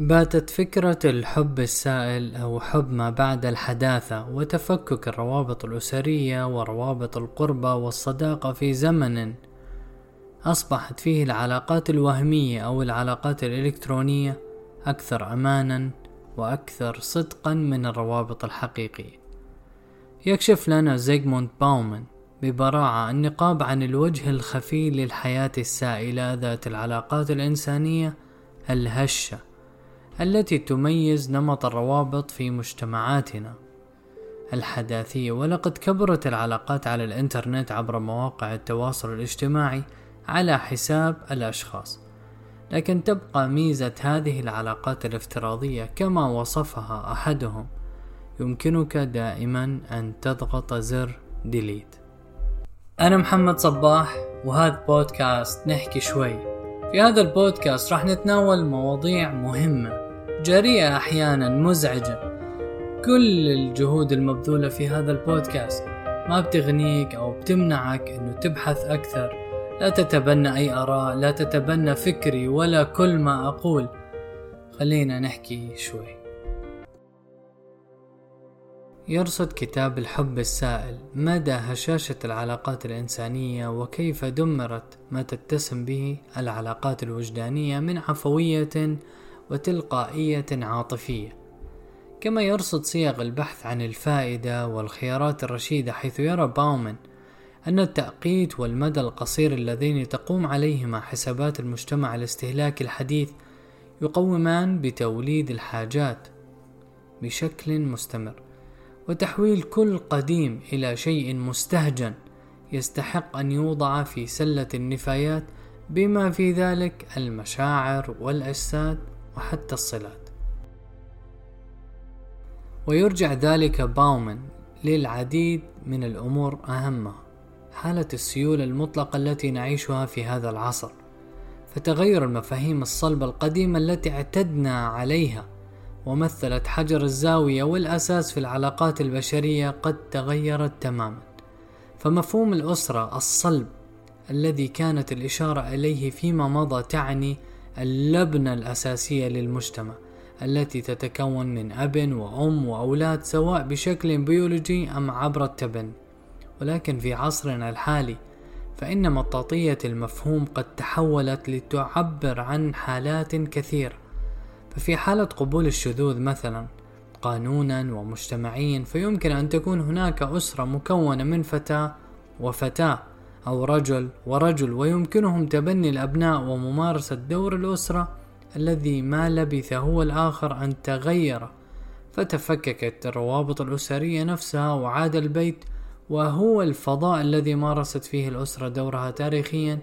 باتت فكرة الحب السائل أو حب ما بعد الحداثة وتفكك الروابط الأسرية وروابط القربة والصداقة في زمن أصبحت فيه العلاقات الوهمية أو العلاقات الإلكترونية أكثر أمانا وأكثر صدقا من الروابط الحقيقية. يكشف لنا زيغموند باومن ببراعة النقاب عن الوجه الخفي للحياة السائلة ذات العلاقات الإنسانية الهشة التي تميز نمط الروابط في مجتمعاتنا. الحداثية ولقد كبرت العلاقات على الإنترنت عبر مواقع التواصل الاجتماعي على حساب الأشخاص. لكن تبقى ميزة هذه العلاقات الافتراضية كما وصفها أحدهم. يمكنك دائما أن تضغط زر ديليت أنا محمد صباح وهذا بودكاست نحكي شوي. في هذا البودكاست راح نتناول مواضيع مهمة. جريئة أحيانا مزعجة كل الجهود المبذولة في هذا البودكاست ما بتغنيك أو بتمنعك أنه تبحث أكثر. لا تتبنى أي آراء لا تتبنى فكري ولا كل ما أقول. خلينا نحكي شوي. يرصد كتاب الحب السائل مدى هشاشة العلاقات الإنسانية وكيف دمرت ما تتسم به العلاقات الوجدانية من عفوية وتلقائية عاطفية كما يرصد صيغ البحث عن الفائدة والخيارات الرشيدة حيث يرى باومن أن التأقيت والمدى القصير اللذين تقوم عليهما حسابات المجتمع الاستهلاكي الحديث يقومان بتوليد الحاجات بشكل مستمر وتحويل كل قديم إلى شيء مستهجن يستحق أن يوضع في سلة النفايات بما في ذلك المشاعر والأجساد وحتى الصلات. ويرجع ذلك باومن للعديد من الأمور أهمها حالة السيولة المطلقة التي نعيشها في هذا العصر فتغير المفاهيم الصلبة القديمة التي اعتدنا عليها ومثلت حجر الزاوية والأساس في العلاقات البشرية قد تغيرت تماما. فمفهوم الأسرة الصلب الذي كانت الإشارة إليه فيما مضى تعني اللبنة الأساسية للمجتمع التي تتكون من أب وأم وأولاد سواء بشكل بيولوجي أم عبر التبني ولكن في عصرنا الحالي فإن مطاطية المفهوم قد تحولت لتعبر عن حالات كثيرة ففي حالة قبول الشذوذ مثلا قانونا ومجتمعيا فيمكن أن تكون هناك أسرة مكونة من فتاة وفتاة. أو رجل ورجل ويمكنهم تبني الأبناء وممارسة دور الأسرة الذي ما لبث هو الآخر أن تغير. فتفككت الروابط الأسرية نفسها وعاد البيت وهو الفضاء الذي مارست فيه الأسرة دورها تاريخيا.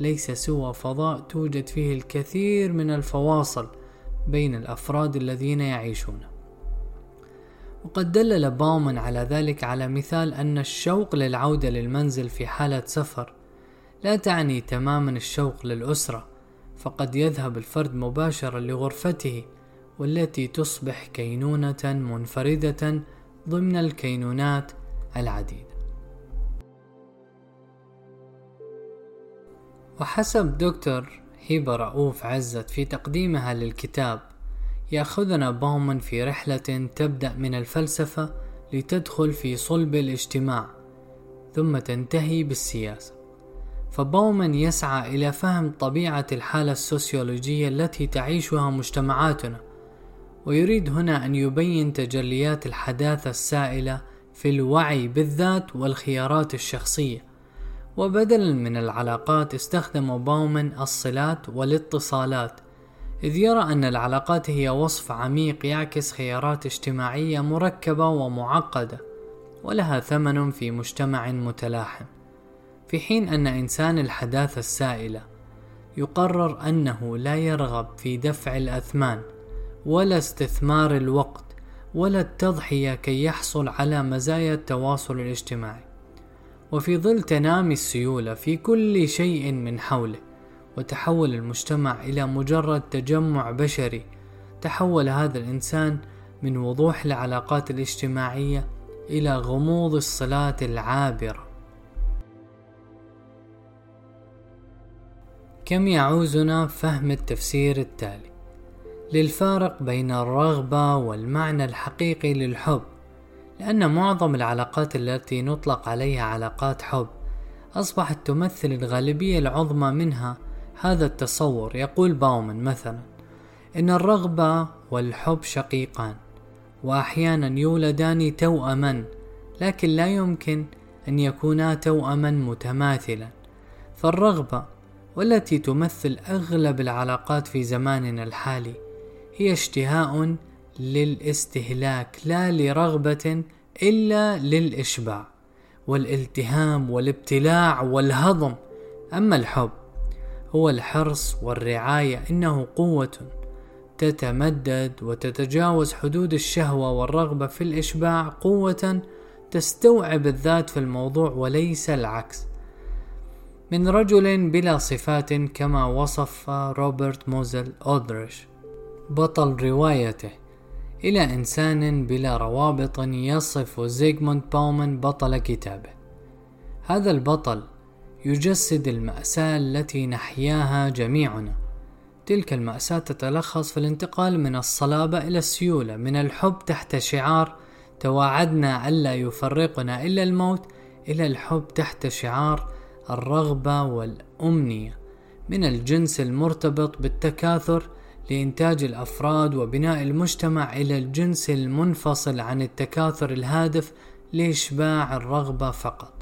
ليس سوى فضاء توجد فيه الكثير من الفواصل بين الأفراد الذين يعيشونه وقد دلل باومن على ذلك على مثال أن الشوق للعودة للمنزل في حالة سفر لا تعني تماما الشوق للأسرة فقد يذهب الفرد مباشرة لغرفته والتي تصبح كينونة منفردة ضمن الكينونات العديدة. وحسب دكتور هبة رؤوف عزت في تقديمها للكتاب يأخذنا باومن في رحلة تبدأ من الفلسفة لتدخل في صلب الاجتماع ثم تنتهي بالسياسة. فباومن يسعى إلى فهم طبيعة الحالة السوسيولوجية التي تعيشها مجتمعاتنا ويريد هنا أن يبين تجليات الحداثة السائلة في الوعي بالذات والخيارات الشخصية. وبدلا من العلاقات استخدم باومن الصلات والاتصالات إذ يرى أن العلاقات هي وصف عميق يعكس خيارات اجتماعية مركبة ومعقدة ولها ثمن في مجتمع متلاحم. في حين أن إنسان الحداثة السائلة يقرر أنه لا يرغب في دفع الأثمان ولا استثمار الوقت ولا التضحية كي يحصل على مزايا التواصل الاجتماعي. وفي ظل تنامي السيولة في كل شيء من حوله وتحول المجتمع إلى مجرد تجمع بشري. تحول هذا الإنسان من وضوح العلاقات الاجتماعية إلى غموض الصلات العابرة. كم يعوزنا فهم التفسير التالي؟ للفارق بين الرغبة والمعنى الحقيقي للحب لأن معظم العلاقات التي نطلق عليها علاقات حب أصبحت تمثل الغالبية العظمى منها هذا التصور يقول باومن مثلا إن الرغبة والحب شقيقان وأحيانا يولدان توأما لكن لا يمكن أن يكونا توأما متماثلا. فالرغبة والتي تمثل أغلب العلاقات في زماننا الحالي هي اشتهاء للاستهلاك لا لرغبة إلا للإشباع والالتهام والابتلاع والهضم. أما الحب هو الحرص والرعاية إنه قوة تتمدد وتتجاوز حدود الشهوة والرغبة في الإشباع قوة تستوعب الذات في الموضوع وليس العكس. من رجل بلا صفات كما وصف روبرت موزل أودريش بطل روايته إلى إنسان بلا روابط يصف زيغموند باومن بطل كتابه. هذا البطل يجسد المأساة التي نحياها جميعنا. تلك المأساة تتلخص في الانتقال من الصلابة إلى السيولة. من الحب تحت شعار تواعدنا ألا يفرقنا إلا الموت إلى الحب تحت شعار الرغبة والأمنية. من الجنس المرتبط بالتكاثر لإنتاج الأفراد وبناء المجتمع إلى الجنس المنفصل عن التكاثر الهادف لإشباع الرغبة فقط.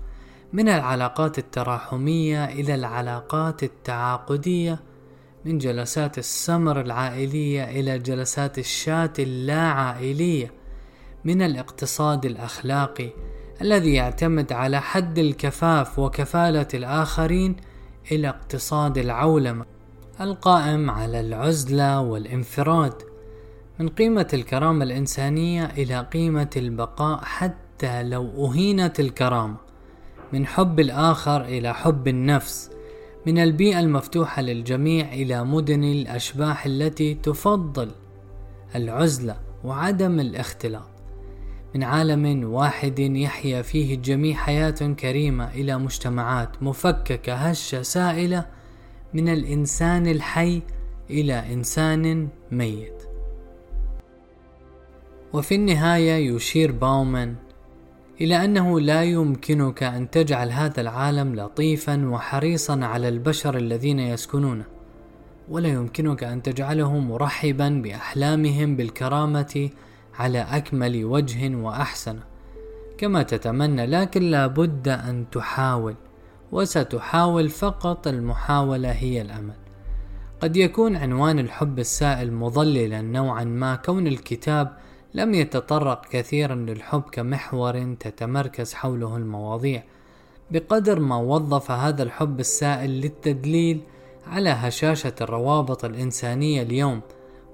من العلاقات التراحمية إلى العلاقات التعاقدية من جلسات السمر العائلية إلى جلسات الشات اللا عائلية من الاقتصاد الأخلاقي الذي يعتمد على حد الكفاف وكفالة الآخرين إلى اقتصاد العولمة القائم على العزلة والانفراد من قيمة الكرامة الإنسانية إلى قيمة البقاء حتى لو أهينت الكرامة. من حب الآخر إلى حب النفس من البيئة المفتوحة للجميع إلى مدن الأشباح التي تفضل العزلة وعدم الاختلاط من عالم واحد يحيا فيه الجميع حياة كريمة إلى مجتمعات مفككة هشة سائلة من الإنسان الحي إلى إنسان ميت. وفي النهاية يشير باومان إلى أنه لا يمكنك أن تجعل هذا العالم لطيفا وحريصا على البشر الذين يسكنونه ولا يمكنك أن تجعله مرحبا بأحلامهم بالكرامة على أكمل وجه وأحسن. كما تتمنى لكن لا بد أن تحاول وستحاول فقط المحاولة هي الأمل. قد يكون عنوان الحب السائل مضللا نوعا ما كون الكتاب لم يتطرق كثيرا للحب كمحور تتمركز حوله المواضيع. بقدر ما وظف هذا الحب السائل للتدليل على هشاشة الروابط الإنسانية اليوم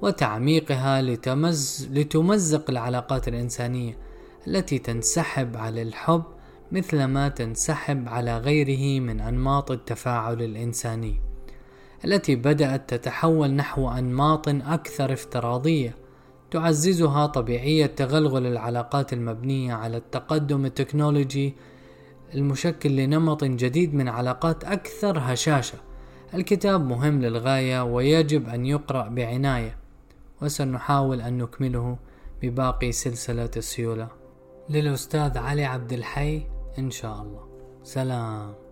وتعميقها لتمز لتمزق العلاقات الإنسانية التي تنسحب على الحب مثلما تنسحب على غيره من أنماط التفاعل الإنساني التي بدأت تتحول نحو أنماط أكثر افتراضية تعززها طبيعية تغلغل العلاقات المبنية على التقدم التكنولوجي المشكل لنمط جديد من علاقات أكثر هشاشة. الكتاب مهم للغاية ويجب أن يقرأ بعناية، وسنحاول أن نكمله بباقي سلسلة السيولة. للأستاذ علي عبد الحي إن شاء الله. سلام.